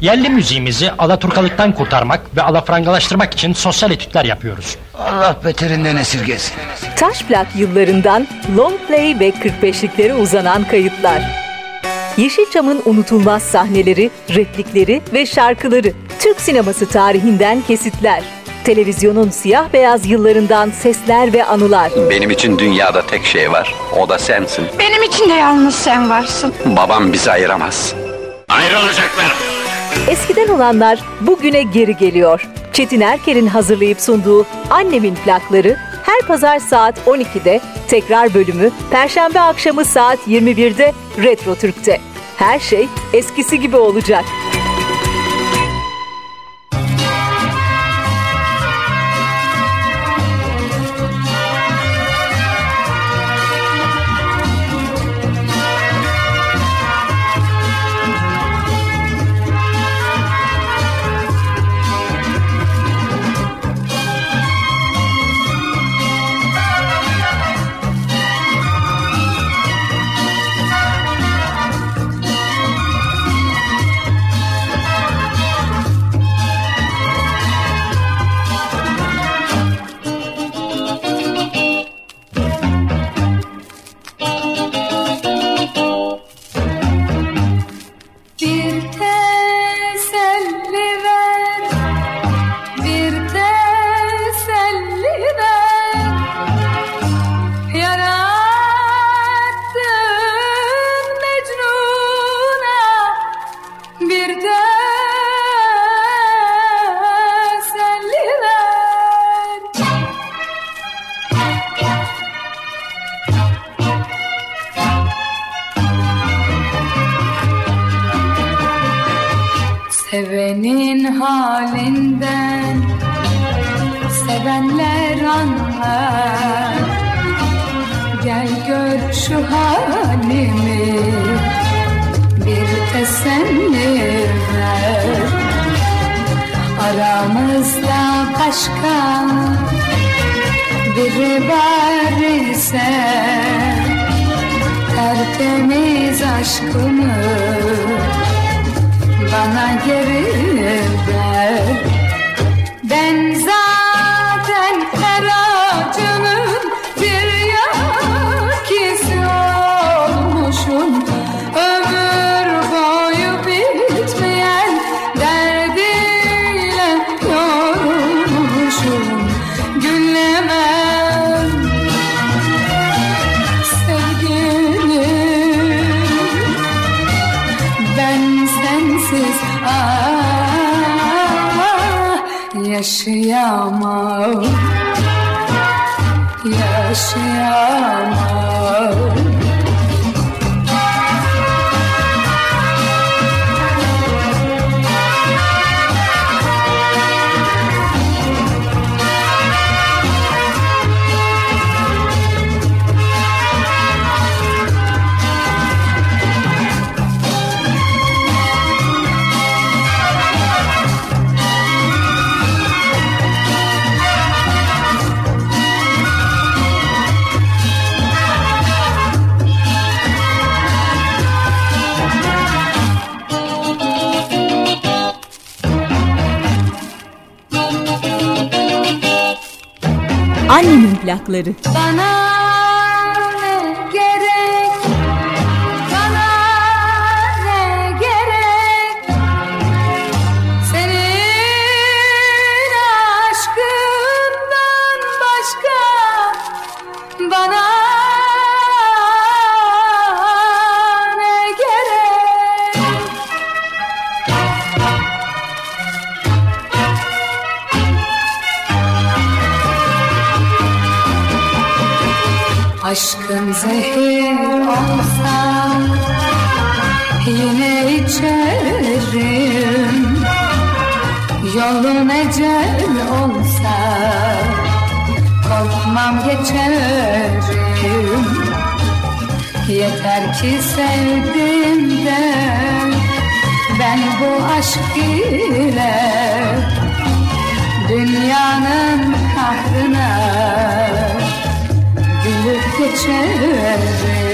Yerli müziğimizi Alaturkalıktan kurtarmak ve alafrangalaştırmak için sosyal etütler yapıyoruz. Allah beterinden esirgesin. Taş plak yıllarından long play ve 45'liklere uzanan kayıtlar. Yeşilçam'ın unutulmaz sahneleri, replikleri ve şarkıları. Türk sineması tarihinden kesitler. Televizyonun siyah beyaz yıllarından sesler ve anılar. Benim için dünyada tek şey var. O da sensin. Benim için de yalnız sen varsın. Babam bizi ayıramaz. Ayrılacaklar. Eskiden olanlar bugüne geri geliyor. Çetin Erker'in hazırlayıp sunduğu Annemin plakları her pazar saat 12'de, tekrar bölümü Perşembe akşamı saat 21'de Retro Türk'te. Her şey eskisi gibi olacak. Gel gör şu halimi bir ver. Aramızda başka biri var ise Tertemiz aşkımı bana geri ver yaşayamam Yaşayamam Annemin plakları. Bana Aşkın zehir olsa yine içerim. Yolun ecel olsa korkmam geçerim. Yeter ki sevdim de ben bu aşk ile dünyanın kahrına geçerim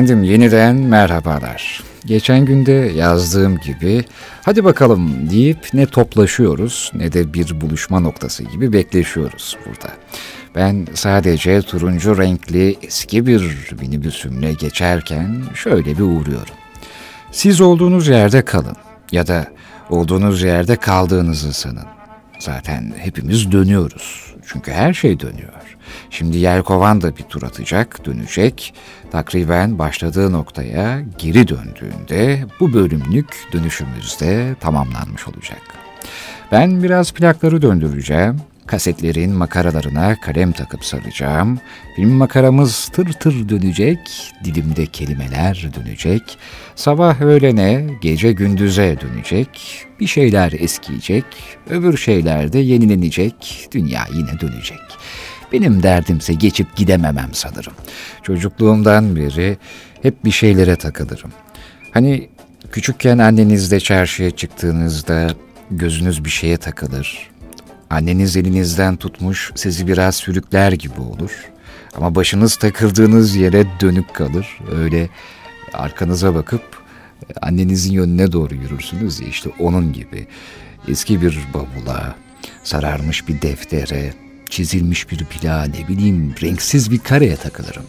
Efendim yeniden merhabalar. Geçen günde yazdığım gibi hadi bakalım deyip ne toplaşıyoruz ne de bir buluşma noktası gibi bekleşiyoruz burada. Ben sadece turuncu renkli eski bir minibüsümle geçerken şöyle bir uğruyorum. Siz olduğunuz yerde kalın ya da olduğunuz yerde kaldığınızı sanın. Zaten hepimiz dönüyoruz. Çünkü her şey dönüyor. Şimdi Yelkovan da bir tur atacak, dönecek. Takriben başladığı noktaya geri döndüğünde bu bölümlük dönüşümüzde tamamlanmış olacak. Ben biraz plakları döndüreceğim. Kasetlerin makaralarına kalem takıp saracağım. Film makaramız tır tır dönecek, dilimde kelimeler dönecek. Sabah öğlene, gece gündüze dönecek. Bir şeyler eskiyecek, öbür şeyler de yenilenecek, dünya yine dönecek. Benim derdimse geçip gidememem sanırım. Çocukluğumdan beri hep bir şeylere takılırım. Hani küçükken annenizle çarşıya çıktığınızda gözünüz bir şeye takılır. Anneniz elinizden tutmuş sizi biraz sürükler gibi olur. Ama başınız takıldığınız yere dönük kalır. Öyle arkanıza bakıp annenizin yönüne doğru yürürsünüz ya işte onun gibi. Eski bir bavula, sararmış bir deftere, çizilmiş bir plağa ne bileyim renksiz bir kareye takılırım.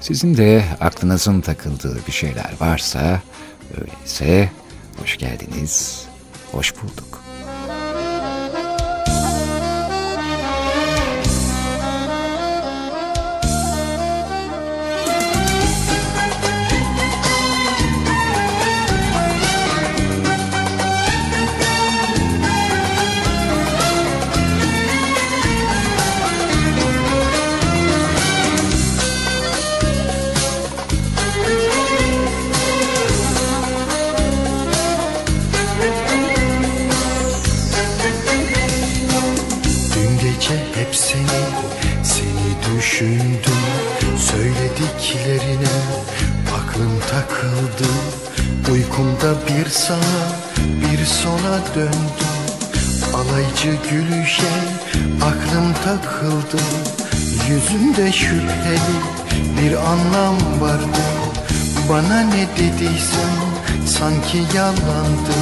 Sizin de aklınızın takıldığı bir şeyler varsa öyleyse hoş geldiniz, hoş bulduk. Bir sağa bir sola döndüm. Alaycı gülüşe aklım takıldı. Yüzünde şüpheli bir anlam vardı. Bana ne dediysen sanki yalandı.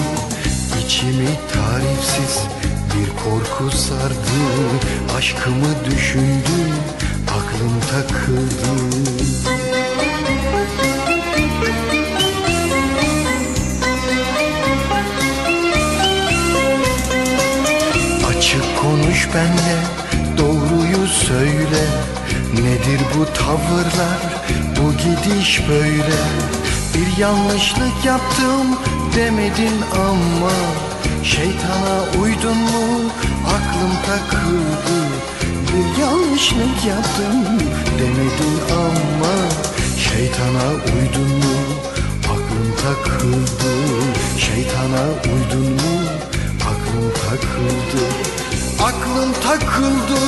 İçimi tarifsiz bir korku sardı. Aşkımı düşündüm aklım takıldı benle doğruyu söyle. Nedir bu tavırlar bu gidiş böyle? Bir yanlışlık yaptım demedin ama Şeytana uydun mu? Aklım takıldı Bir yanlışlık yaptım demedin ama Şeytana uydun mu? Aklım takıldı Şeytana uydun mu? Aklım takıldı Aklım takıldı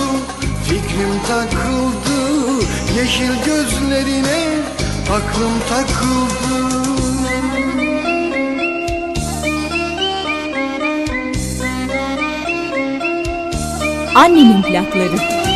fikrim takıldı Yeşil gözlerine aklım takıldı Annemin plakları.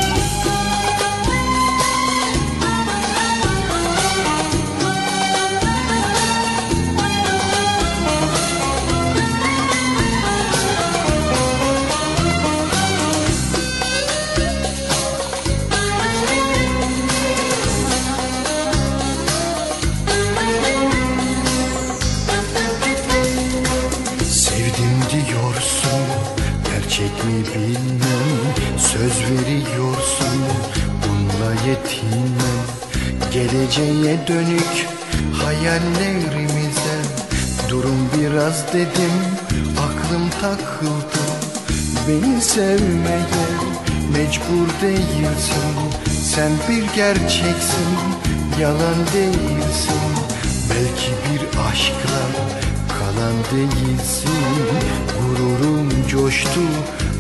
Dedim aklım takıldı. Beni sevmeye mecbur değilsin. Sen bir gerçeksin yalan değilsin. Belki bir aşkla kalan değilsin. Gururum coştu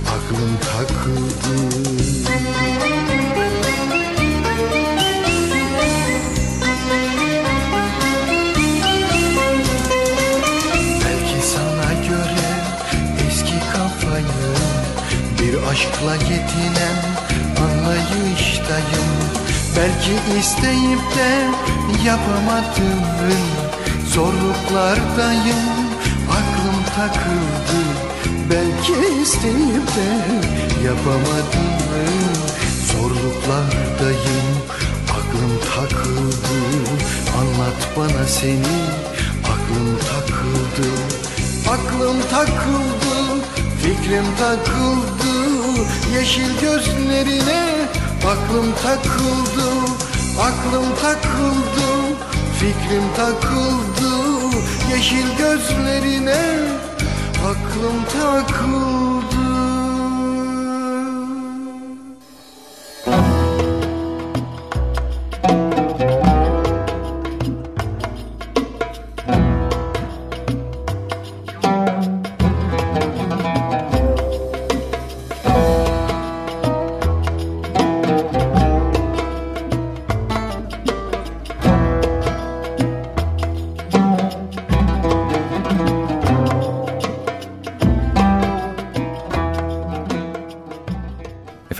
aklım takıldı aşkla yetinen anlayıştayım. Belki isteyip de yapamadığım zorluklardayım. Aklım takıldı. Belki isteyip de yapamadığım zorluklardayım. Aklım takıldı. Anlat bana seni. Aklım takıldı. Aklım takıldı. Fikrim takıldı Yeşil gözlerine Aklım takıldı Aklım takıldı Fikrim takıldı. Yeşil gözlerine Aklım takıldı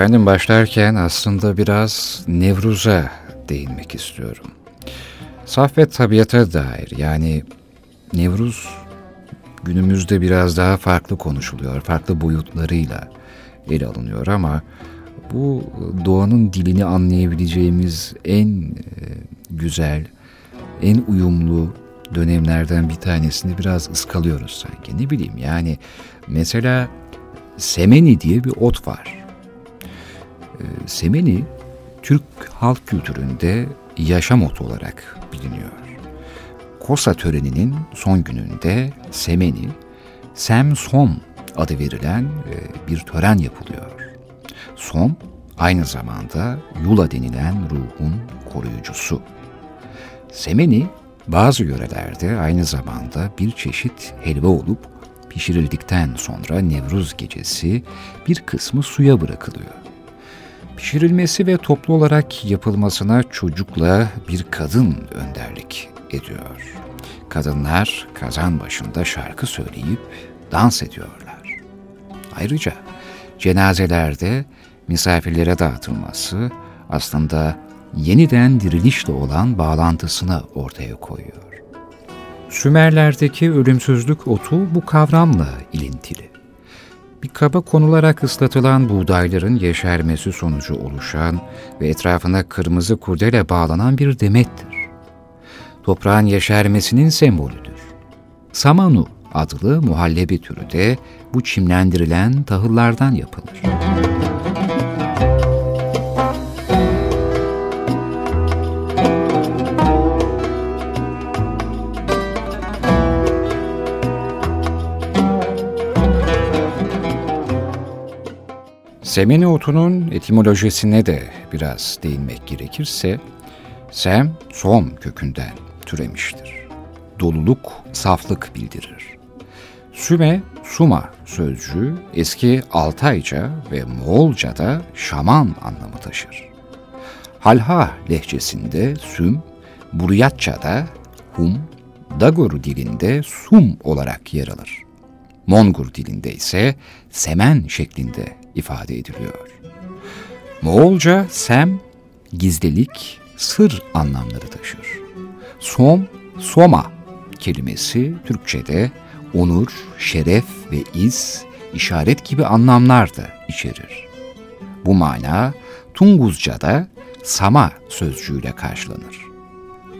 Efendim başlarken aslında biraz Nevruz'a değinmek istiyorum. Saf ve tabiata dair yani Nevruz günümüzde biraz daha farklı konuşuluyor, farklı boyutlarıyla ele alınıyor ama bu doğanın dilini anlayabileceğimiz en e, güzel, en uyumlu dönemlerden bir tanesini biraz ıskalıyoruz sanki. Ne bileyim yani mesela semeni diye bir ot var. E, semeni Türk halk kültüründe yaşam otu olarak biliniyor. Kosa töreninin son gününde semeni, sem som adı verilen e, bir tören yapılıyor. Som aynı zamanda yula denilen ruhun koruyucusu. Semeni bazı yörelerde aynı zamanda bir çeşit helva olup pişirildikten sonra Nevruz gecesi bir kısmı suya bırakılıyor. Pişirilmesi ve toplu olarak yapılmasına çocukla bir kadın önderlik ediyor. Kadınlar kazan başında şarkı söyleyip dans ediyorlar. Ayrıca cenazelerde misafirlere dağıtılması aslında yeniden dirilişle olan bağlantısını ortaya koyuyor. Sümerlerdeki ölümsüzlük otu bu kavramla ilintili. Bir kaba konularak ıslatılan buğdayların yeşermesi sonucu oluşan ve etrafına kırmızı kurdele bağlanan bir demettir. Toprağın yeşermesinin sembolüdür. Samanu adlı muhallebi türü de bu çimlendirilen tahıllardan yapılır. Semeni otunun etimolojisine de biraz değinmek gerekirse, sem, som kökünden türemiştir. Doluluk, saflık bildirir. Süme, suma sözcüğü eski Altayca ve Moğolca'da şaman anlamı taşır. Halha lehçesinde süm, Buryatça'da hum, Dagur dilinde sum olarak yer alır. Mongur dilinde ise semen şeklinde ifade ediliyor. Moğolca sem, gizlilik, sır anlamları taşır. Som, soma kelimesi Türkçe'de onur, şeref ve iz, işaret gibi anlamlar da içerir. Bu mana Tunguzca'da sama sözcüğüyle karşılanır.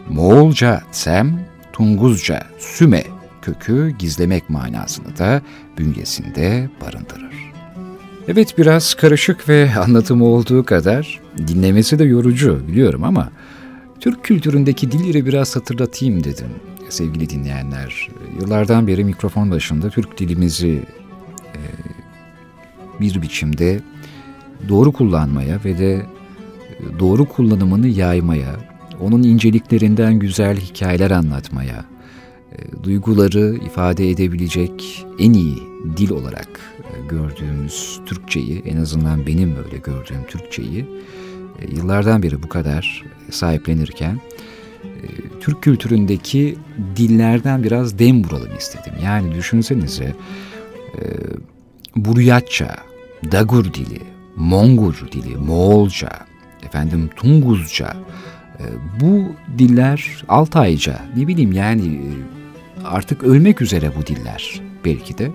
Moğolca sem, Tunguzca süme kökü gizlemek manasını da bünyesinde barındırır. Evet biraz karışık ve anlatımı olduğu kadar dinlemesi de yorucu biliyorum ama Türk kültüründeki dilleri biraz hatırlatayım dedim sevgili dinleyenler. Yıllardan beri mikrofon başında Türk dilimizi e, bir biçimde doğru kullanmaya ve de doğru kullanımını yaymaya, onun inceliklerinden güzel hikayeler anlatmaya, e, duyguları ifade edebilecek en iyi dil olarak gördüğümüz Türkçeyi, en azından benim böyle gördüğüm Türkçeyi e, yıllardan beri bu kadar sahiplenirken Türk kültüründeki dillerden biraz dem vuralım istedim. Yani düşünsenize Buryatça, Dagur dili, Mongol dili, Moğolca, efendim Tunguzca, bu diller Altayca, ne bileyim yani artık ölmek üzere bu diller belki de.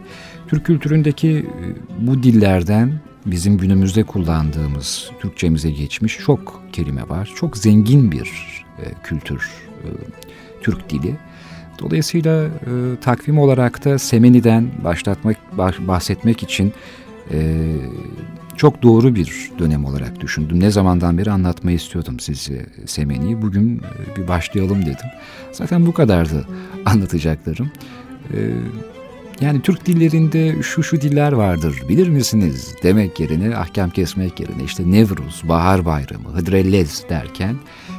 Türk kültüründeki e, bu dillerden bizim günümüzde kullandığımız Türkçemize geçmiş çok kelime var. Çok zengin bir e, kültür e, Türk dili. Dolayısıyla takvim olarak da Semeni'den başlatmak bahsetmek için çok doğru bir dönem olarak düşündüm. Ne zamandan beri anlatmayı istiyordum size Semeni'yi. Bugün bir başlayalım dedim. Zaten bu kadardı anlatacaklarım. E, yani Türk dillerinde şu şu diller vardır bilir misiniz demek yerine ahkam kesmek yerine işte Nevruz, Bahar Bayramı, Hıdrellez derken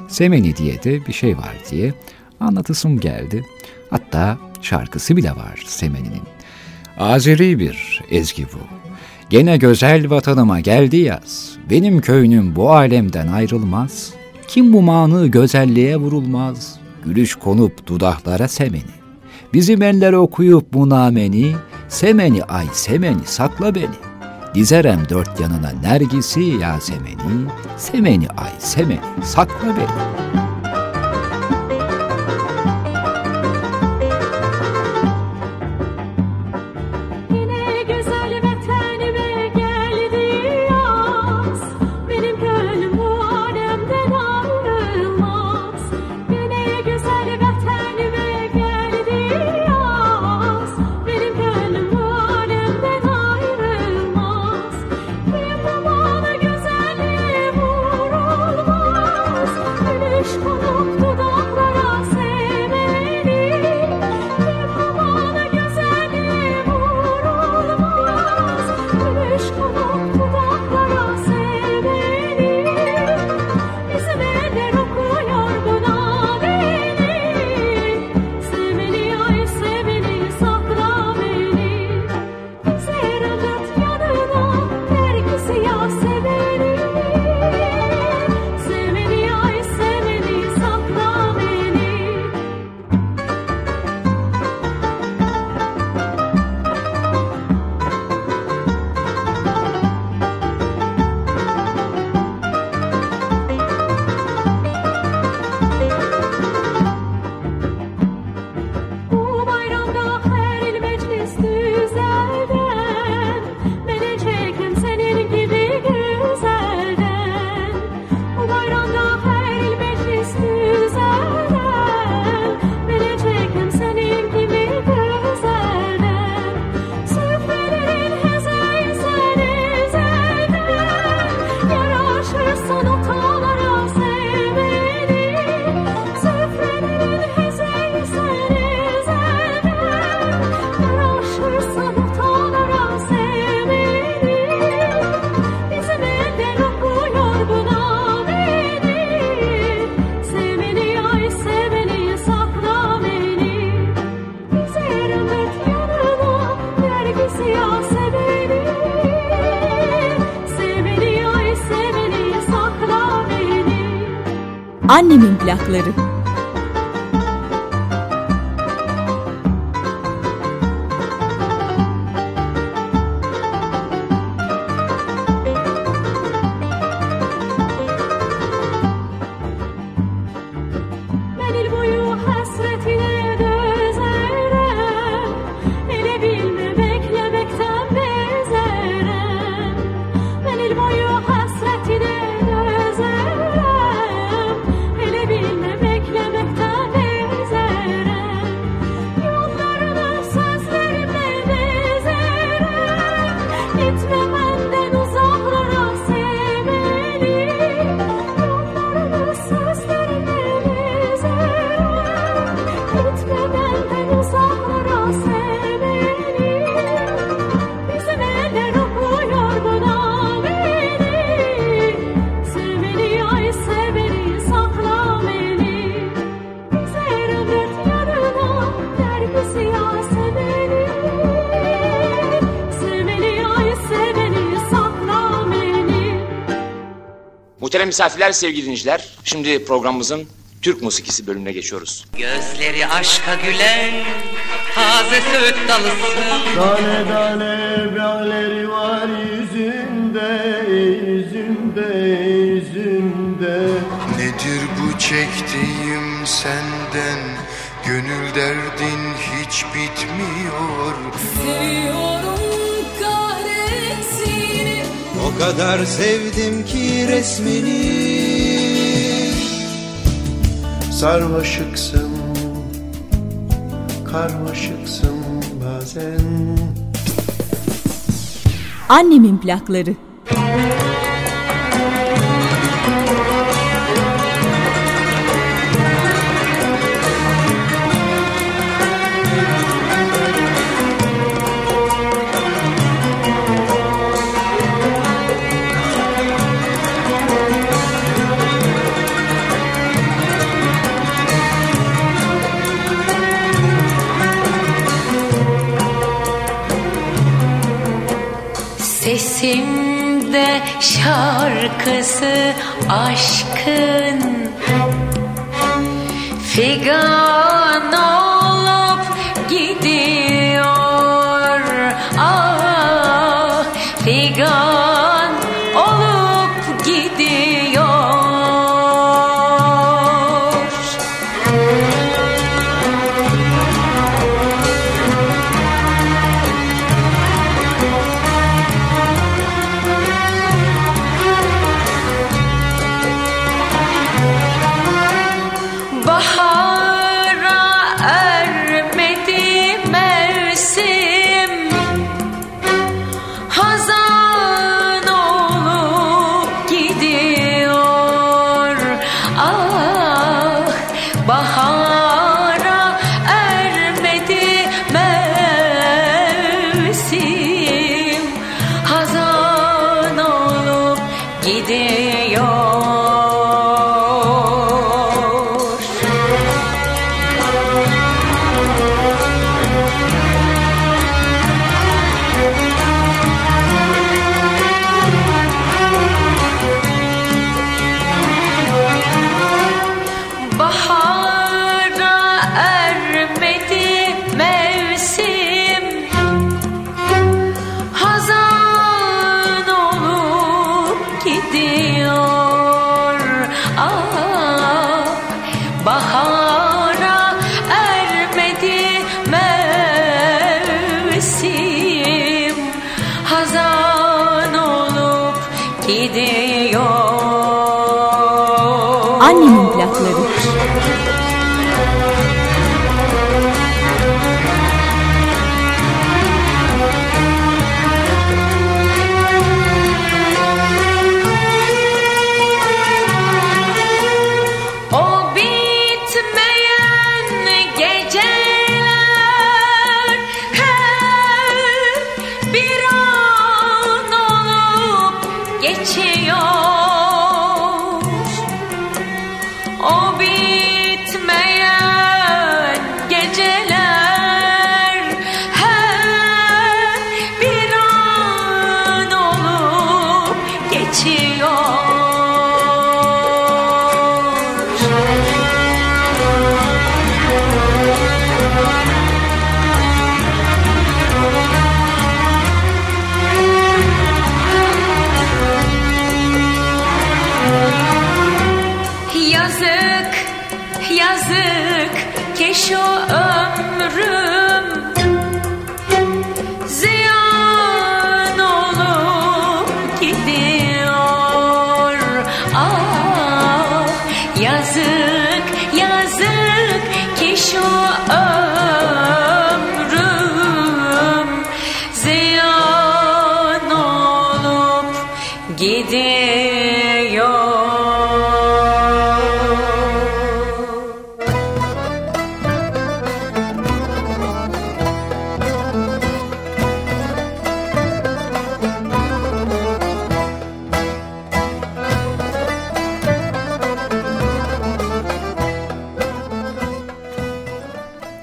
Semeni diye de bir şey var diye anlatısım geldi. Hatta şarkısı bile var Semeni'nin. Azeri bir ezgi bu. Gene güzel vatanıma geldi yaz. Benim köynüm bu alemden ayrılmaz. Kim bu manı güzelliğe vurulmaz. Gülüş konup dudaklara semeni. Bizim eller okuyup bu nameni. Semeni ay semeni sakla beni. Dizerem dört yanına nergisi ya semeni. Semeni ay semeni sakla beni. Annemin Muhterem misafirler, sevgili dinleyiciler. Şimdi programımızın Türk musikisi bölümüne geçiyoruz. Gözleri aşka gülen taze söğüt dalısın. Tane tane böğleri var yüzünde, yüzünde, yüzünde. Nedir bu çektiğim senden? Gönül derdin hiç bitmiyor. Seviyorum kadar sevdim ki resmini Sarmaşıksın Karmaşıksın bazen Annemin plakları. Şarkısı aşkın. Figan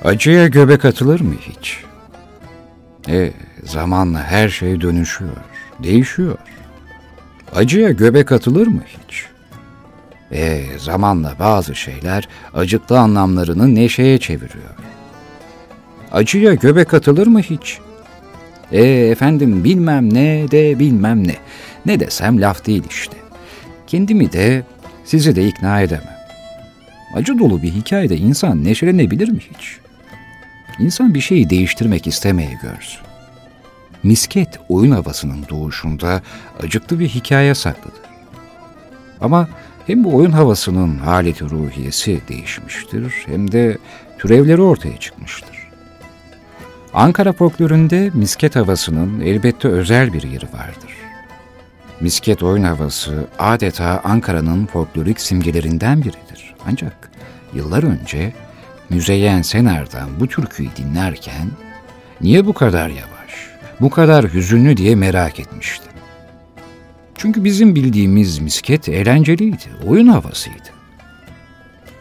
Acıya göbek atılır mı hiç? E, zamanla her şey dönüşüyor, değişiyor. Acıya göbek atılır mı hiç? E zamanla bazı şeyler acıklı anlamlarını neşeye çeviriyor. Acıya göbek atılır mı hiç? E efendim bilmem ne de bilmem ne. Ne desem laf değil işte. Kendimi de sizi de ikna edemem. Acı dolu bir hikayede insan neşelenebilir mi hiç? İnsan bir şeyi değiştirmek istemeye görsün. Misket oyun havasının doğuşunda acıklı bir hikaye saklıdır. Ama hem bu oyun havasının haleti ruhiyesi değişmiştir hem de türevleri ortaya çıkmıştır. Ankara folkloründe misket havasının elbette özel bir yeri vardır. Misket oyun havası adeta Ankara'nın folklorik simgelerinden biridir. Ancak yıllar önce Müzeyyen Sener'den bu türküyü dinlerken niye bu kadar yavaş, bu kadar hüzünlü diye merak etmiştim. Çünkü bizim bildiğimiz misket eğlenceliydi, oyun havasıydı.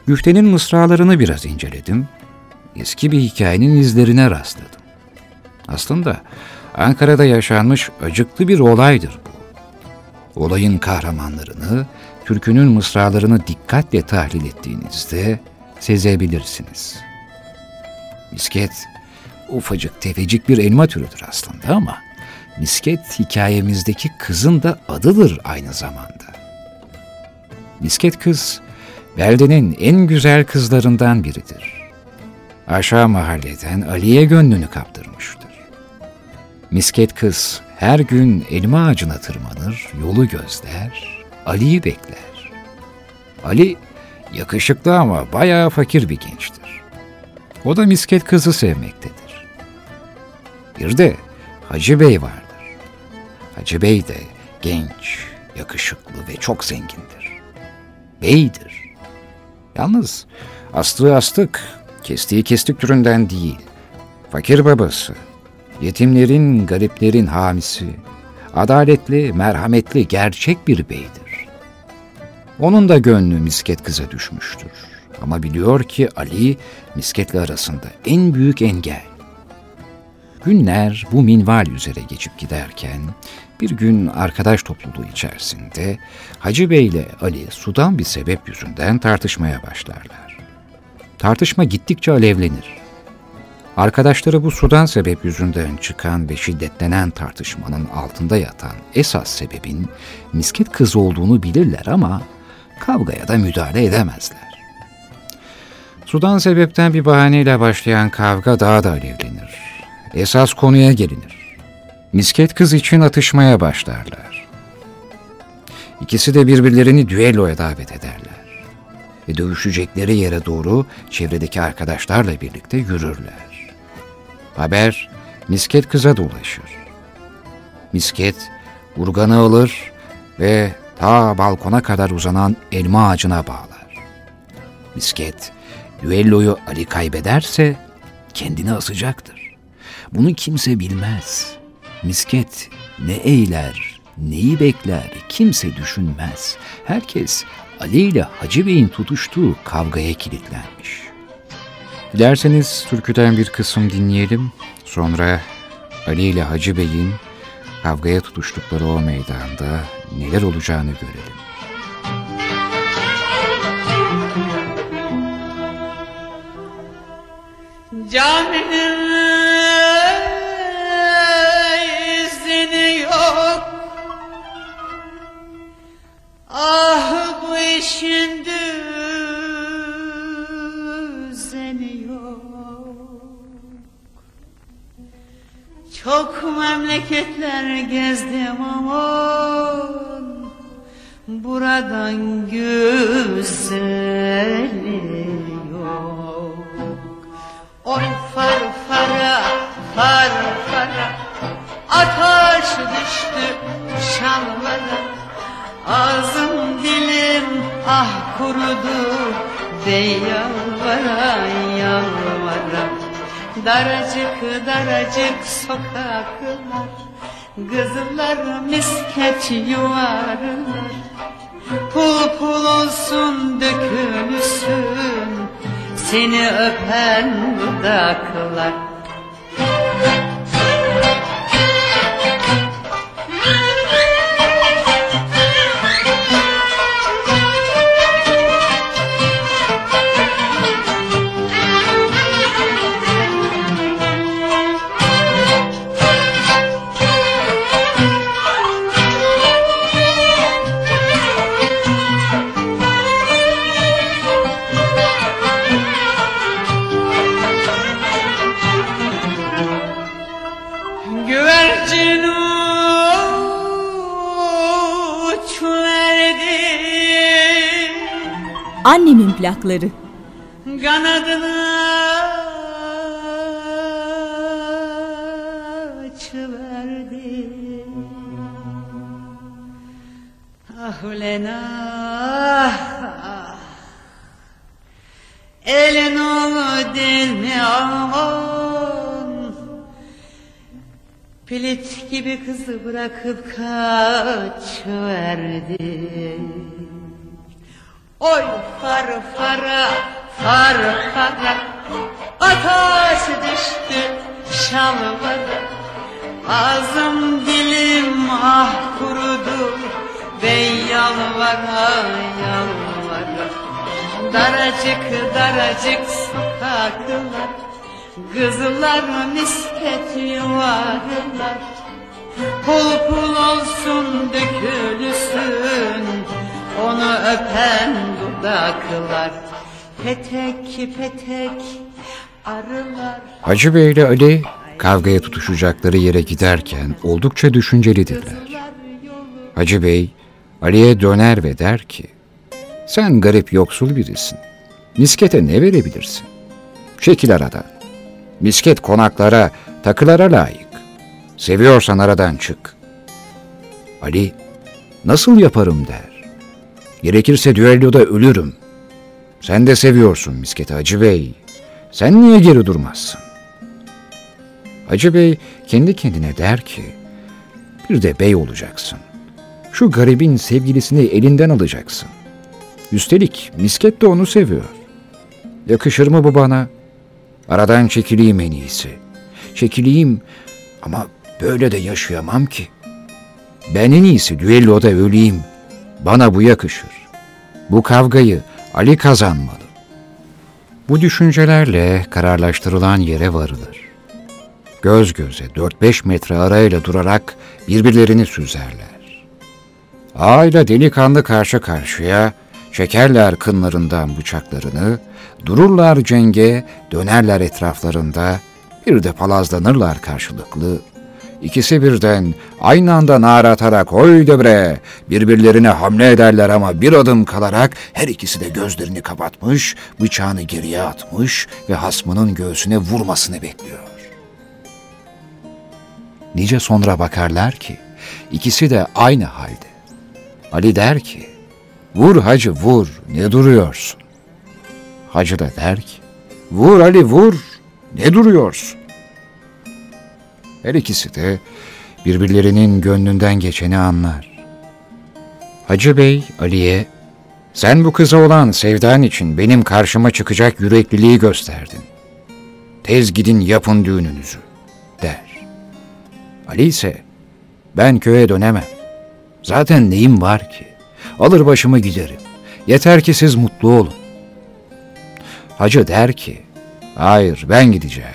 Güftenin mısralarını biraz inceledim. Eski bir hikayenin izlerine rastladım. Aslında Ankara'da yaşanmış acıklı bir olaydır bu. Olayın kahramanlarını, türkünün mısralarını dikkatle tahlil ettiğinizde sezebilirsiniz. Misket, ufacık tefecik bir elma türüdür aslında ama misket hikayemizdeki kızın da adıdır aynı zamanda. Misket kız, beldenin en güzel kızlarından biridir. Aşağı mahalleden Ali'ye gönlünü kaptırmıştır. Misket kız her gün elma ağacına tırmanır, yolu gözler, Ali'yi bekler. Ali yakışıklı ama bayağı fakir bir gençtir. O da misket kızı sevmektedir. Bir de Hacı Bey vardır. Hacı Bey de genç, yakışıklı ve çok zengindir. Beydir. Yalnız astığı astık, kestiği kestik türünden değil. Fakir babası, yetimlerin, gariplerin hamisi, adaletli, merhametli, gerçek bir beydir. Onun da gönlü misket kıza düşmüştür. Ama biliyor ki Ali misketle arasında en büyük engel. Günler bu minval üzere geçip giderken bir gün arkadaş topluluğu içerisinde Hacı Bey ile Ali sudan bir sebep yüzünden tartışmaya başlarlar. Tartışma gittikçe alevlenir. Arkadaşları bu sudan sebep yüzünden çıkan ve şiddetlenen tartışmanın altında yatan esas sebebin misket kızı olduğunu bilirler ama kavgaya da müdahale edemezler. Sudan sebepten bir bahaneyle başlayan kavga daha da alevlenir. Esas konuya gelinir. Misket kız için atışmaya başlarlar. İkisi de birbirlerini düelloya davet ederler. Ve dövüşecekleri yere doğru çevredeki arkadaşlarla birlikte yürürler. Haber misket kıza dolaşır. Misket urganı alır ve ta balkona kadar uzanan elma ağacına bağlar. Misket düelloyu Ali kaybederse kendini asacaktır. Bunu kimse bilmez. Misket ne eyler, neyi bekler kimse düşünmez. Herkes Ali ile Hacı Bey'in tutuştuğu kavgaya kilitlenmiş. Dilerseniz türküden bir kısım dinleyelim. Sonra Ali ile Hacı Bey'in kavgaya tutuştukları o meydanda neler olacağını görelim. Canım Çok memleketler gezdim aman. Buradan güzeli yok. Oy far fara far fara. Ateş düştü şanlara Ağzım dilim ah kurudu Dey yalvara yalvara Daracık daracık sokaklar. Kızlar misket yuvarlar. Pul pul olsun dökülsün Seni öpen dudaklar Annemin plakları. Kanadını açıverdi Ah ulen ah, ah. Elin oğlu değil mi aman Pilit gibi kızı bırakıp kaçıverdi Oy far fara far fara Ateş düştü şalvara Ağzım dilim ah kurudu Ben yalvara yalvara. Daracık daracık sokaklar Kızlar misket yuvarlar. Pul pul olsun dökülsün Onu öpen dudaklar Petek petek arılar Hacı Bey ile Ali kavgaya tutuşacakları yere giderken oldukça düşüncelidirler. Hacı Bey Ali'ye döner ve der ki, sen garip yoksul birisin. Miskete ne verebilirsin? Çekil aradan. Misket konaklara, takılara layık. Seviyorsan aradan çık. Ali, nasıl yaparım der. Gerekirse düelloda ölürüm. Sen de seviyorsun misketi Hacı Bey. Sen niye geri durmazsın? Hacı Bey kendi kendine der ki, bir de bey olacaksın. Şu garibin sevgilisini elinden alacaksın. Üstelik misket de onu seviyor. Yakışır mı bu bana? Aradan çekileyim en iyisi. Çekileyim ama böyle de yaşayamam ki. Ben en iyisi düelloda öleyim. Bana bu yakışır. Bu kavgayı Ali kazanmalı. Bu düşüncelerle kararlaştırılan yere varılır. Göz göze 4-5 metre arayla durarak birbirlerini süzerler. Ağayla delikanlı karşı karşıya çekerler kınlarından bıçaklarını, dururlar cenge, dönerler etraflarında, bir de palazlanırlar karşılıklı. İkisi birden aynı anda nara atarak oy debre birbirlerine hamle ederler ama bir adım kalarak her ikisi de gözlerini kapatmış, bıçağını geriye atmış ve hasmının göğsüne vurmasını bekliyor. Nice sonra bakarlar ki ikisi de aynı halde. Ali der ki, vur hacı vur, ne duruyorsun? Hacı da der ki, vur Ali vur, ne duruyorsun? Her ikisi de birbirlerinin gönlünden geçeni anlar. Hacı Bey Ali'ye, sen bu kıza olan sevdan için benim karşıma çıkacak yürekliliği gösterdin. Tez gidin yapın düğününüzü, der. Ali ise, ben köye dönemem. Zaten neyim var ki? Alır başımı giderim. Yeter ki siz mutlu olun. Hacı der ki, hayır ben gideceğim.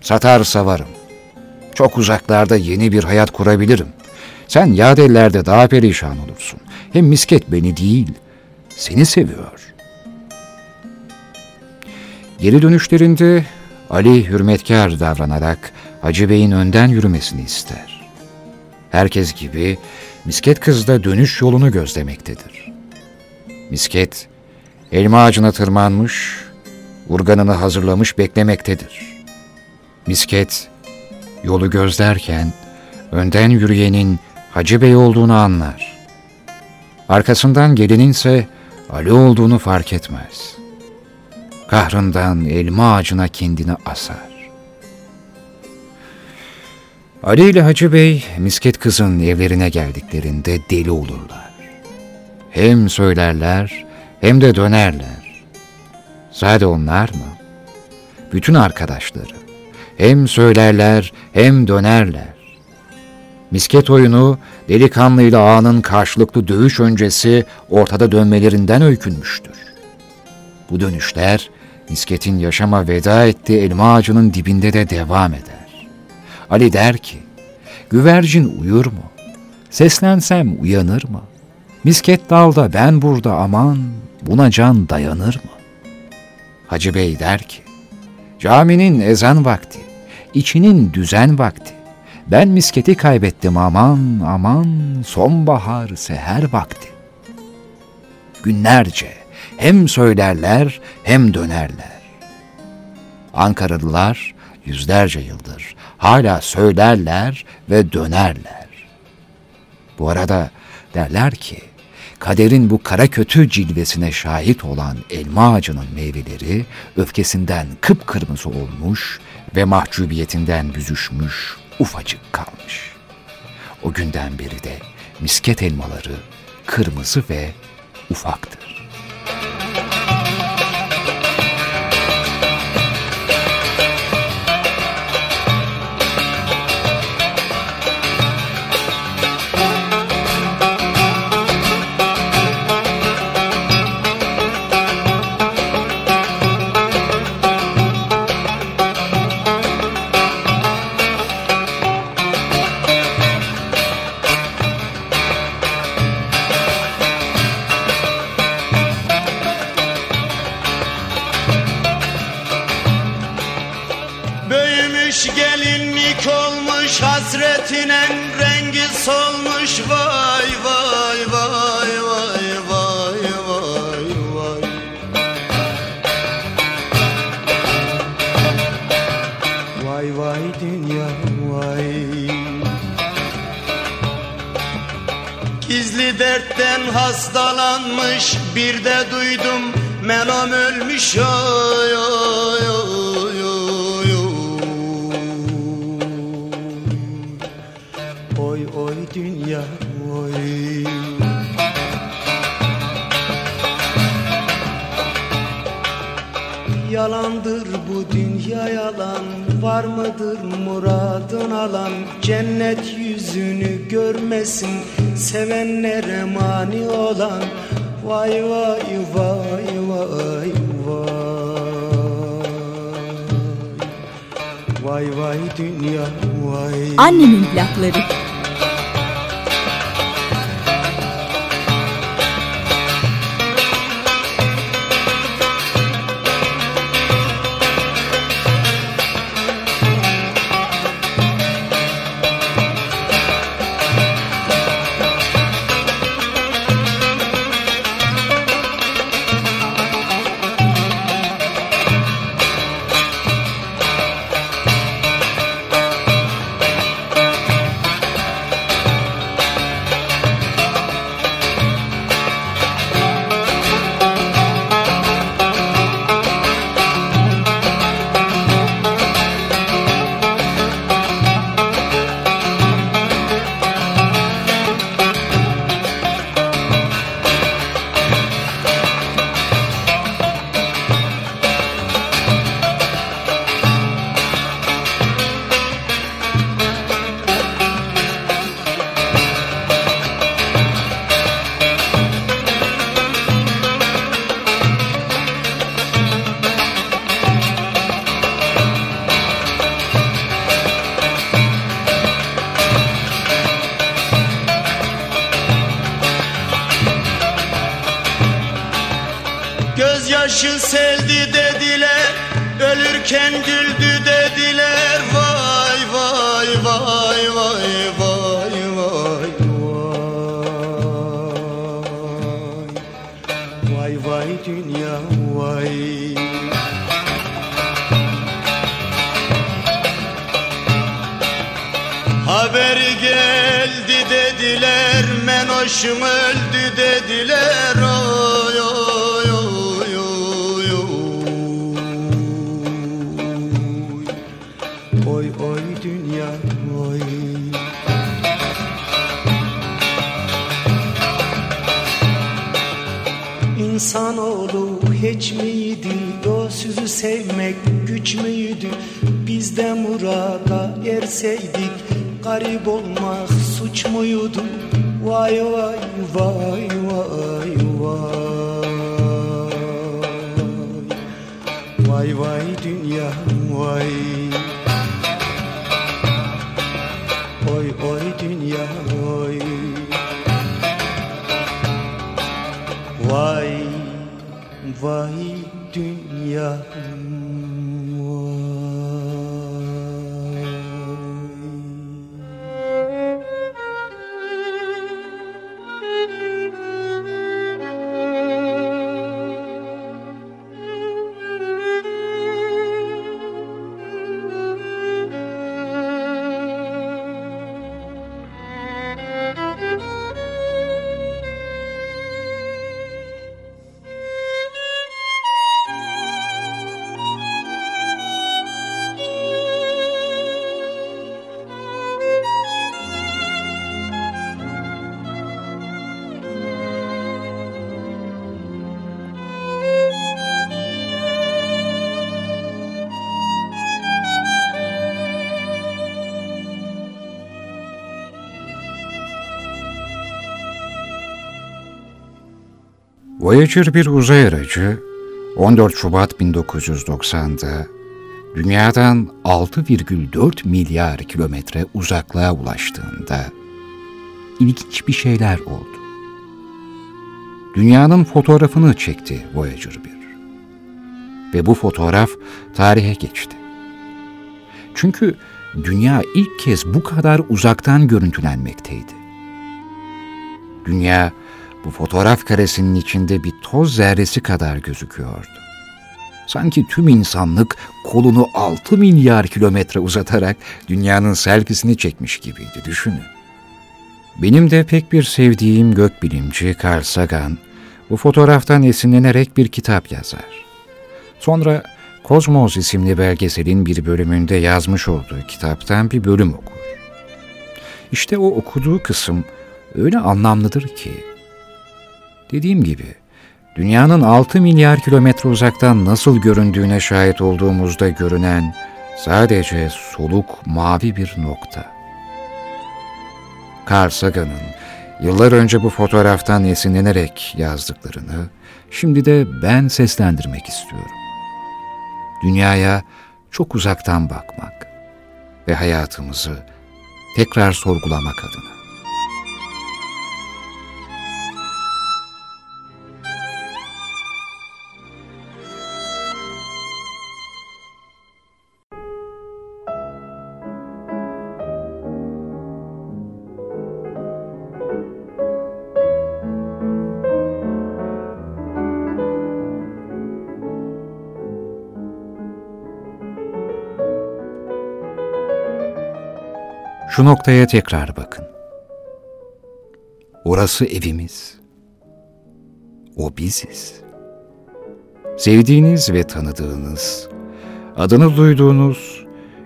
Satar savarım. Çok uzaklarda yeni bir hayat kurabilirim. Sen yad ellerde daha perişan olursun. Hem misket beni değil, seni seviyor. Geri dönüşlerinde Ali hürmetkar davranarak Hacı Bey'in önden yürümesini ister. Herkes gibi misket kız da dönüş yolunu gözlemektedir. Misket, elma ağacına tırmanmış, urganını hazırlamış beklemektedir. Misket, yolu gözlerken önden yürüyenin Hacı Bey olduğunu anlar. Arkasından gelenin ise Ali olduğunu fark etmez. Kahrından elma ağacına kendini asar. Ali ile Hacı Bey misket kızın evlerine geldiklerinde deli olurlar. Hem söylerler hem de dönerler. Sade onlar mı? Bütün arkadaşları hem söylerler hem dönerler. Misket oyunu delikanlıyla ağanın karşılıklı dövüş öncesi ortada dönmelerinden öykünmüştür. Bu dönüşler misketin yaşama veda ettiği elma ağacının dibinde de devam eder. Ali der ki, güvercin uyur mu? Seslensem uyanır mı? Misket dalda ben burada aman, buna can dayanır mı? Hacı Bey der ki, caminin ezan vakti, içinin düzen vakti. Ben misketi kaybettim aman aman sonbahar seher vakti. Günlerce hem söylerler hem dönerler. Ankaralılar yüzlerce yıldır hala söylerler ve dönerler. Bu arada derler ki kaderin bu kara kötü cilvesine şahit olan elma ağacının meyveleri öfkesinden kıpkırmızı olmuş ve mahcubiyetinden büzüşmüş ufacık kalmış. O günden beri de misket elmaları kırmızı ve ufaktır. Gizli dertten hastalanmış bir de duydum Menom ölmüş oy oy oy oy. Oy oy dünya oy. Yalandır bu dünya yalan. Var mıdır muradın alan? Cennet yüzünü görmesin. Sevenlere mani olan. Vay vay vay vay vay. Vay vay dünya vay. Annemin plakları. Gözyaşı seldi dediler Ölürken güldü dediler. Vay vay vay vay vay vay vay. Vay vay dünya vay. Haberi geldi dediler Menoşum öldü dediler İnsanoğlu hiç miydi? Sözü sevmek güç müydü? Biz de murada erseydik garip olmak suç muydu? Vay vay vay vay vay. Vay vay dünya vay. Oy oy dünya oy Vay vay dünya Voyager bir uzay aracı 14 Şubat 1990'da dünyadan 6,4 milyar kilometre uzaklığa ulaştığında ilginç bir şeyler oldu. Dünyanın fotoğrafını çekti Voyager 1. Ve bu fotoğraf tarihe geçti. Çünkü dünya ilk kez bu kadar uzaktan görüntülenmekteydi. Dünya bu fotoğraf karesinin içinde bir toz zerresi kadar gözüküyordu. Sanki tüm insanlık kolunu 6 milyar kilometre uzatarak dünyanın selfisini çekmiş gibiydi düşünün. Benim de pek bir sevdiğim gökbilimci Carl Sagan bu fotoğraftan esinlenerek bir kitap yazar. Sonra Kozmos isimli belgeselin bir bölümünde yazmış olduğu kitaptan bir bölüm okur. İşte o okuduğu kısım öyle anlamlıdır ki. Dediğim gibi dünyanın 6 milyar kilometre uzaktan nasıl göründüğüne şahit olduğumuzda görünen sadece soluk mavi bir nokta. Carl Sagan'ın yıllar önce bu fotoğraftan esinlenerek yazdıklarını şimdi de ben seslendirmek istiyorum. Dünyaya çok uzaktan bakmak ve hayatımızı tekrar sorgulamak adına. Şu noktaya tekrar bakın. Orası evimiz. O biziz. Sevdiğiniz ve tanıdığınız, adını duyduğunuz,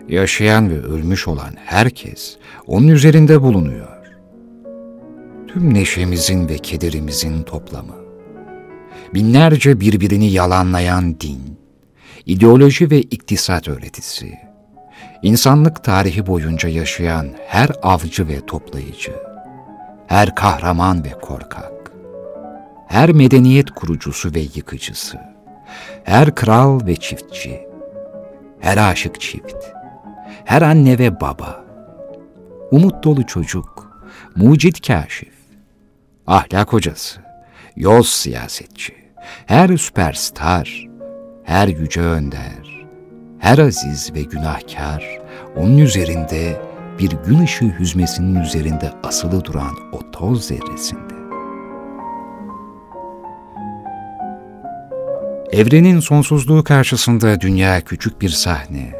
yaşayan ve ölmüş olan herkes onun üzerinde bulunuyor. Tüm neşemizin ve kederimizin toplamı. Binlerce birbirini yalanlayan din, ideoloji ve iktisat öğretisi, İnsanlık tarihi boyunca yaşayan her avcı ve toplayıcı, her kahraman ve korkak, her medeniyet kurucusu ve yıkıcısı, her kral ve çiftçi, her aşık çift, her anne ve baba, umut dolu çocuk, mucit kaşif, ahlak hocası, yol siyasetçi, her süperstar, her yüce önder, her aziz ve günahkar onun üzerinde bir gün ışığı hüzmesinin üzerinde asılı duran o toz zerresinde. Evrenin sonsuzluğu karşısında dünya küçük bir sahne.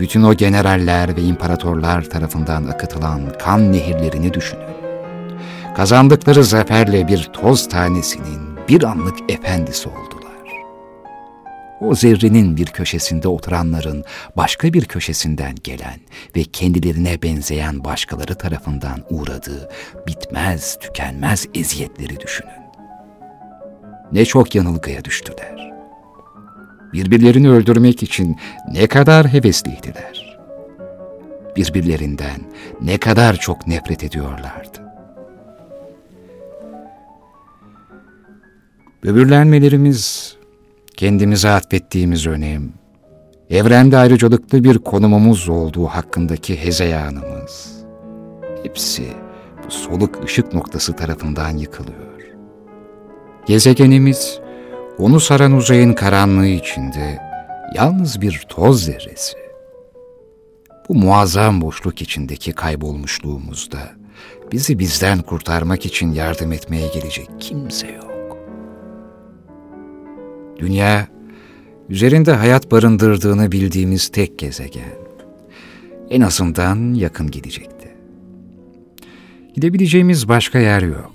Bütün o generaller ve imparatorlar tarafından akıtılan kan nehirlerini düşünün. Kazandıkları zaferle bir toz tanesinin bir anlık efendisi oldu o zerrenin bir köşesinde oturanların başka bir köşesinden gelen ve kendilerine benzeyen başkaları tarafından uğradığı bitmez tükenmez eziyetleri düşünün. Ne çok yanılgıya düştüler. Birbirlerini öldürmek için ne kadar hevesliydiler. Birbirlerinden ne kadar çok nefret ediyorlardı. Böbürlenmelerimiz kendimize atfettiğimiz önem, evrende ayrıcalıklı bir konumumuz olduğu hakkındaki hezeyanımız, hepsi bu soluk ışık noktası tarafından yıkılıyor. Gezegenimiz, onu saran uzayın karanlığı içinde yalnız bir toz zerresi. Bu muazzam boşluk içindeki kaybolmuşluğumuzda bizi bizden kurtarmak için yardım etmeye gelecek kimse yok. Dünya, üzerinde hayat barındırdığını bildiğimiz tek gezegen. En azından yakın gidecekti. Gidebileceğimiz başka yer yok.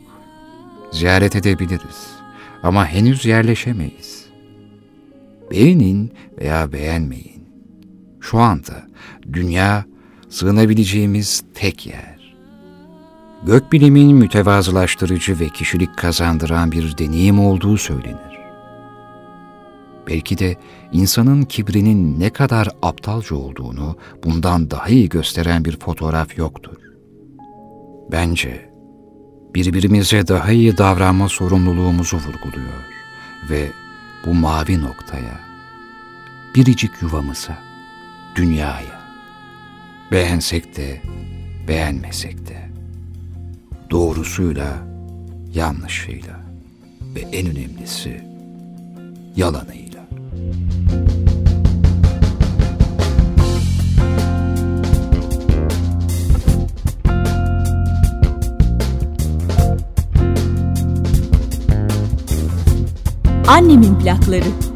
Ziyaret edebiliriz ama henüz yerleşemeyiz. Beğenin veya beğenmeyin. Şu anda dünya sığınabileceğimiz tek yer. Gökbilimin mütevazılaştırıcı ve kişilik kazandıran bir deneyim olduğu söylenir. Belki de insanın kibrinin ne kadar aptalca olduğunu bundan daha iyi gösteren bir fotoğraf yoktur. Bence birbirimize daha iyi davranma sorumluluğumuzu vurguluyor ve bu mavi noktaya, biricik yuvamıza, dünyaya, beğensek de beğenmesek de, doğrusuyla, yanlışıyla ve en önemlisi yalanıyla. Annemin plakları.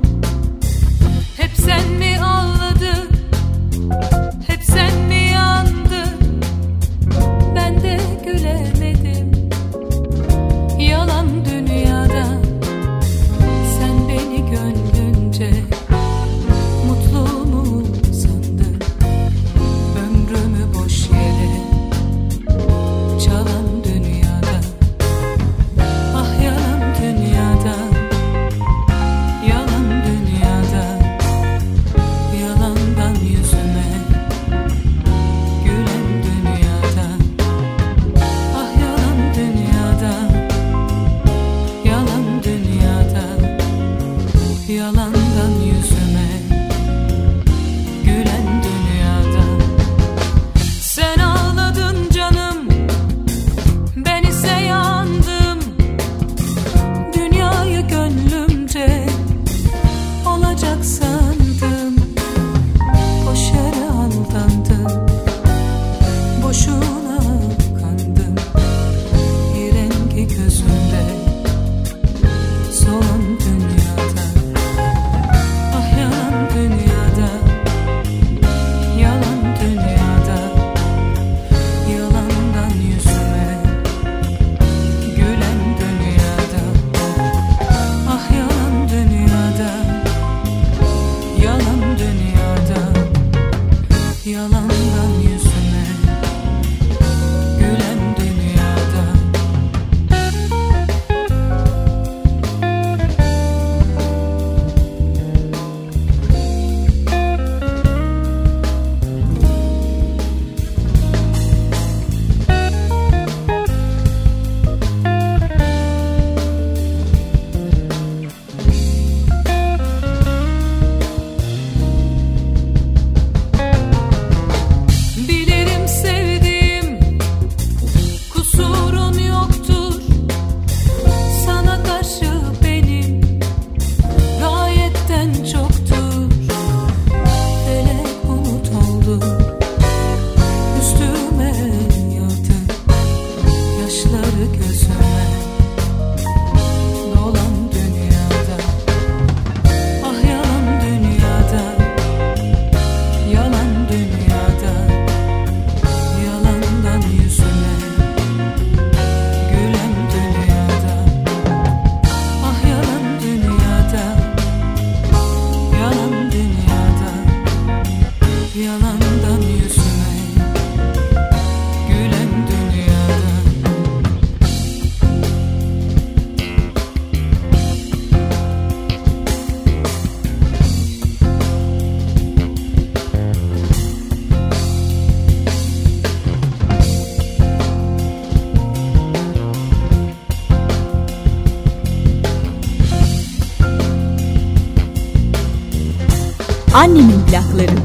ahlakları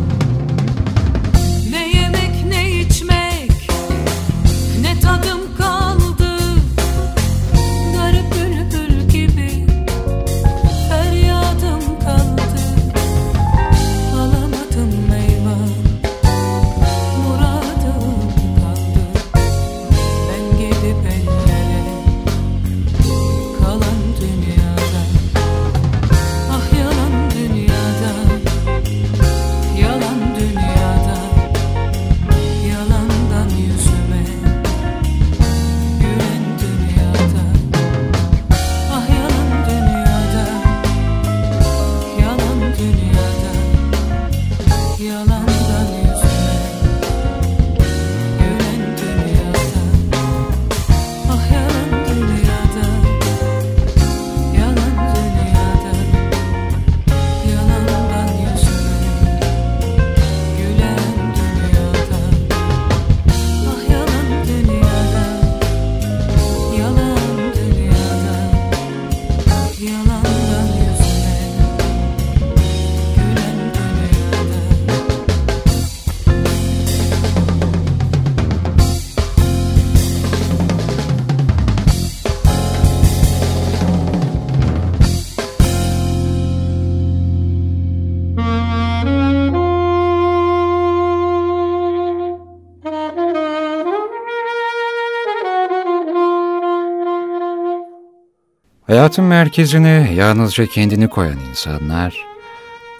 Hayatın merkezine yalnızca kendini koyan insanlar,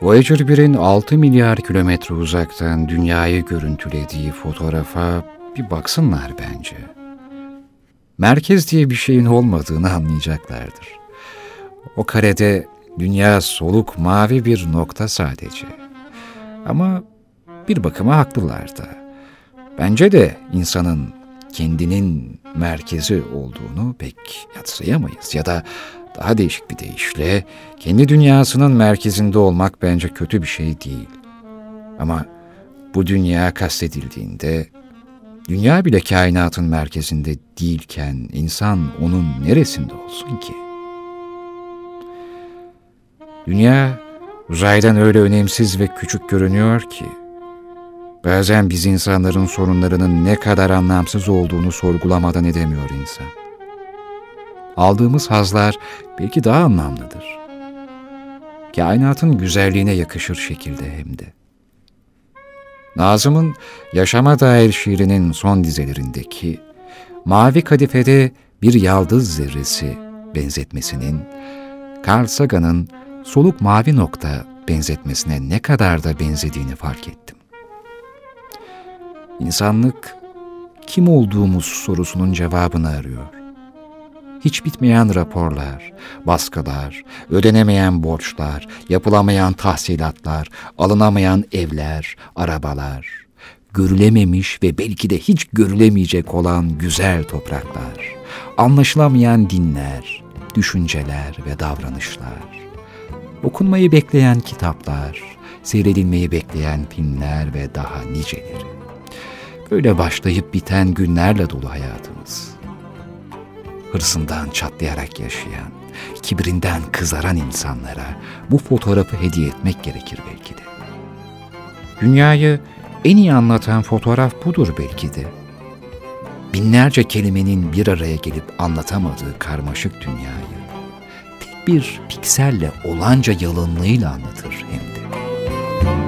Voyager 1'in 6 milyar kilometre uzaktan dünyayı görüntülediği fotoğrafa bir baksınlar bence. Merkez diye bir şeyin olmadığını anlayacaklardır. O karede dünya soluk mavi bir nokta sadece. Ama bir bakıma haklılar da. Bence de insanın kendinin merkezi olduğunu pek yatsıyamayız. Ya da daha değişik bir deyişle kendi dünyasının merkezinde olmak bence kötü bir şey değil. Ama bu dünya kastedildiğinde dünya bile kainatın merkezinde değilken insan onun neresinde olsun ki? Dünya uzaydan öyle önemsiz ve küçük görünüyor ki bazen biz insanların sorunlarının ne kadar anlamsız olduğunu sorgulamadan edemiyor insan. Aldığımız hazlar belki daha anlamlıdır. Kainatın güzelliğine yakışır şekilde hem de. Nazım'ın Yaşama Dair şiirinin son dizelerindeki mavi kadifede bir yaldız zerresi benzetmesinin Carl Sagan'ın soluk mavi nokta benzetmesine ne kadar da benzediğini fark ettim. İnsanlık kim olduğumuz sorusunun cevabını arıyor. Hiç bitmeyen raporlar, baskılar, ödenemeyen borçlar, yapılamayan tahsilatlar, alınamayan evler, arabalar, görülememiş ve belki de hiç görülemeyecek olan güzel topraklar, anlaşılamayan dinler, düşünceler ve davranışlar, okunmayı bekleyen kitaplar, seyredilmeyi bekleyen filmler ve daha niceleri. Böyle başlayıp biten günlerle dolu hayatımız. Hırsından çatlayarak yaşayan, kibrinden kızaran insanlara bu fotoğrafı hediye etmek gerekir belki de. Dünyayı en iyi anlatan fotoğraf budur belki de. Binlerce kelimenin bir araya gelip anlatamadığı karmaşık dünyayı tek bir pikselle olanca yalınlığıyla anlatır hem de. Gözlerime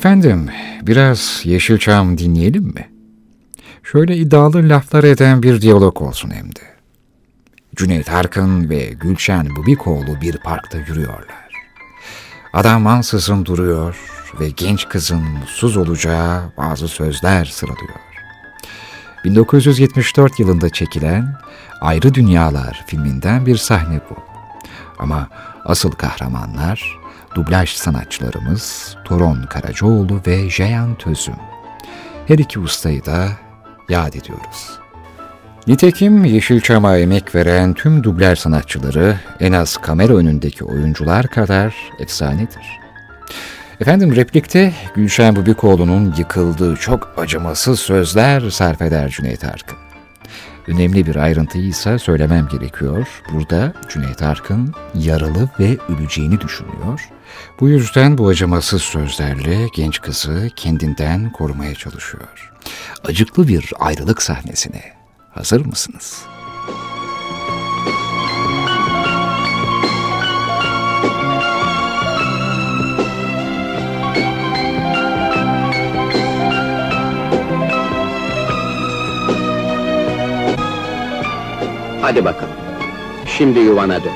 Efendim, biraz Yeşilçam dinleyelim mi? Şöyle iddialı laflar eden bir diyalog olsun hem de. Cüneyt Arkın ve Gülşen Bubikoğlu bir parkta yürüyorlar. Adam ansızın duruyor ve genç kızın mutsuz olacağı bazı sözler sıralıyor. 1974 yılında çekilen Ayrı Dünyalar filminden bir sahne bu. Ama asıl kahramanlar dublaj sanatçılarımız Toron Karacaoğlu ve Jeyan Tözüm. Her iki ustayı da yad ediyoruz. Nitekim Yeşilçam'a emek veren tüm dublaj sanatçıları en az kamera önündeki oyuncular kadar efsanedir. Efendim replikte Gülşen Bubikoğlu'nun yıkıldığı çok acımasız sözler sarf eder Cüneyt Arkın. Önemli bir ayrıntıyı ise söylemem gerekiyor. Burada Cüneyt Arkın yaralı ve öleceğini düşünüyor. Bu yüzden bu acımasız sözlerle genç kızı kendinden korumaya çalışıyor. Acıklı bir ayrılık sahnesine hazır mısınız? Hadi bakalım. Şimdi yuvana dön.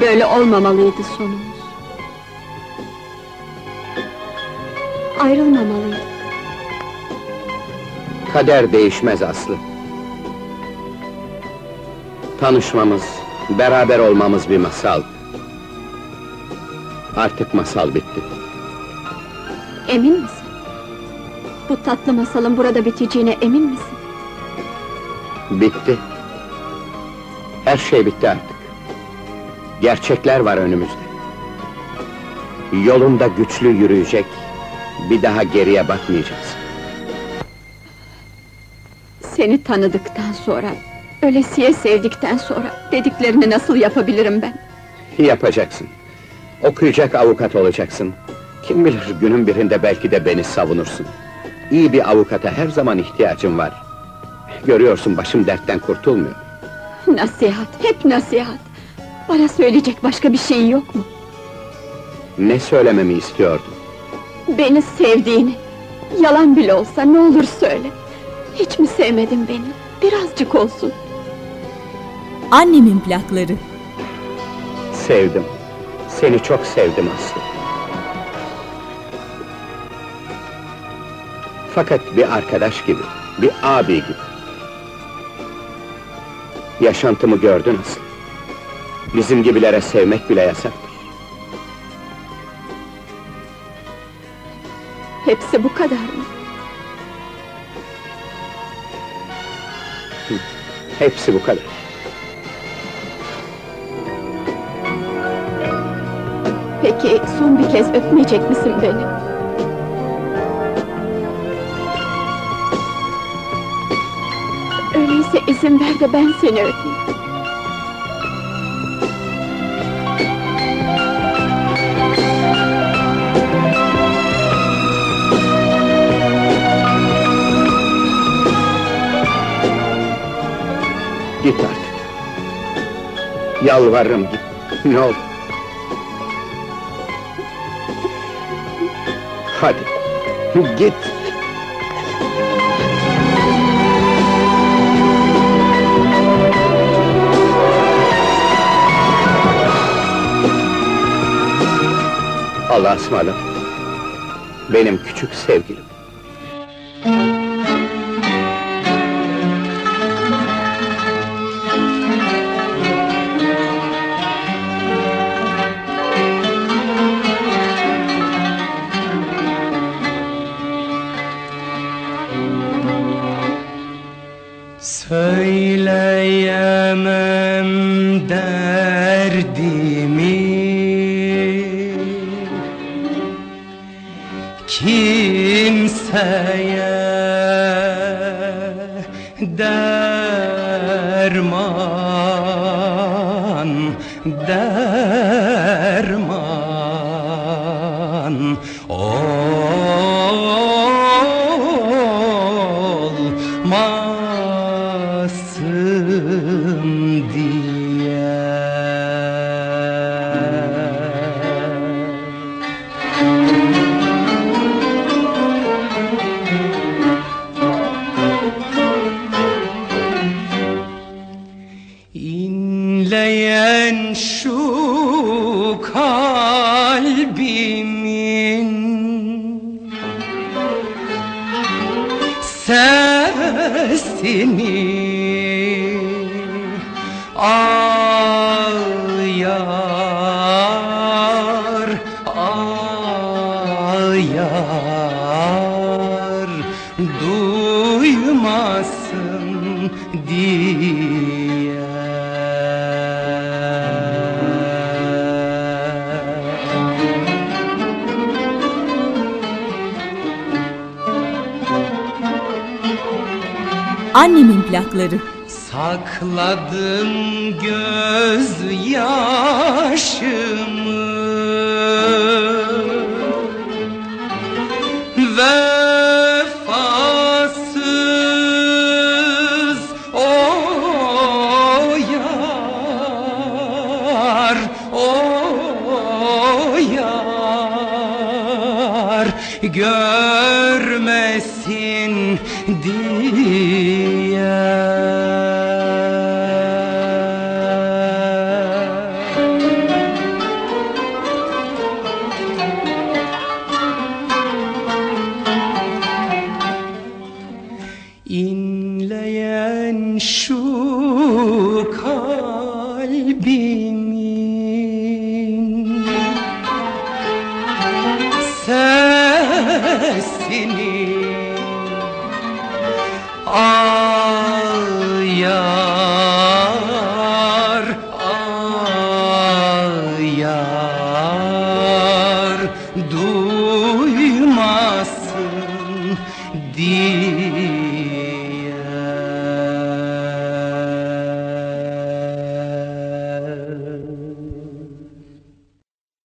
Böyle olmamalıydı sonumuz. Ayrılmamalıydık. Kader değişmez Aslı. Tanışmamız, beraber olmamız bir masal. Artık masal bitti. Emin misin? Bu tatlı masalın burada biteceğine emin misin? Bitti. Her şey bitti artık. Gerçekler var önümüzde. Yolunda güçlü yürüyecek, bir daha geriye bakmayacağız. Seni tanıdıktan sonra, ölesiye sevdikten sonra dediklerini nasıl yapabilirim ben? Yapacaksın. Okuyacak avukat olacaksın. Kim bilir günün birinde belki de beni savunursun. İyi bir avukata her zaman ihtiyacım var. Görüyorsun başım dertten kurtulmuyor. Nasihat, hep nasihat. Bana söyleyecek başka bir şeyin yok mu? Ne söylememi istiyordun? Beni sevdiğini, yalan bile olsa ne olur söyle. Hiç mi sevmedin beni? Birazcık olsun. Annemin plakları. Sevdim. Seni çok sevdim Aslı. Fakat bir arkadaş gibi, bir abi gibi. Yaşantımı gördün Aslı. Bizim gibilere sevmek bile yasaktır. Hepsi bu kadar mı? Hepsi bu kadar. Peki son bir kez öpmeyecek misin beni? öyleyse izin ver de ben seni öpeyim. Git artık. Yalvarırım git. Ne olur. Hadi. Git. Allah'a ısmarladık. Benim küçük sevgilim. İnleyen şu kalbimin sesini Annemin plakları. Sakladım göz yaşım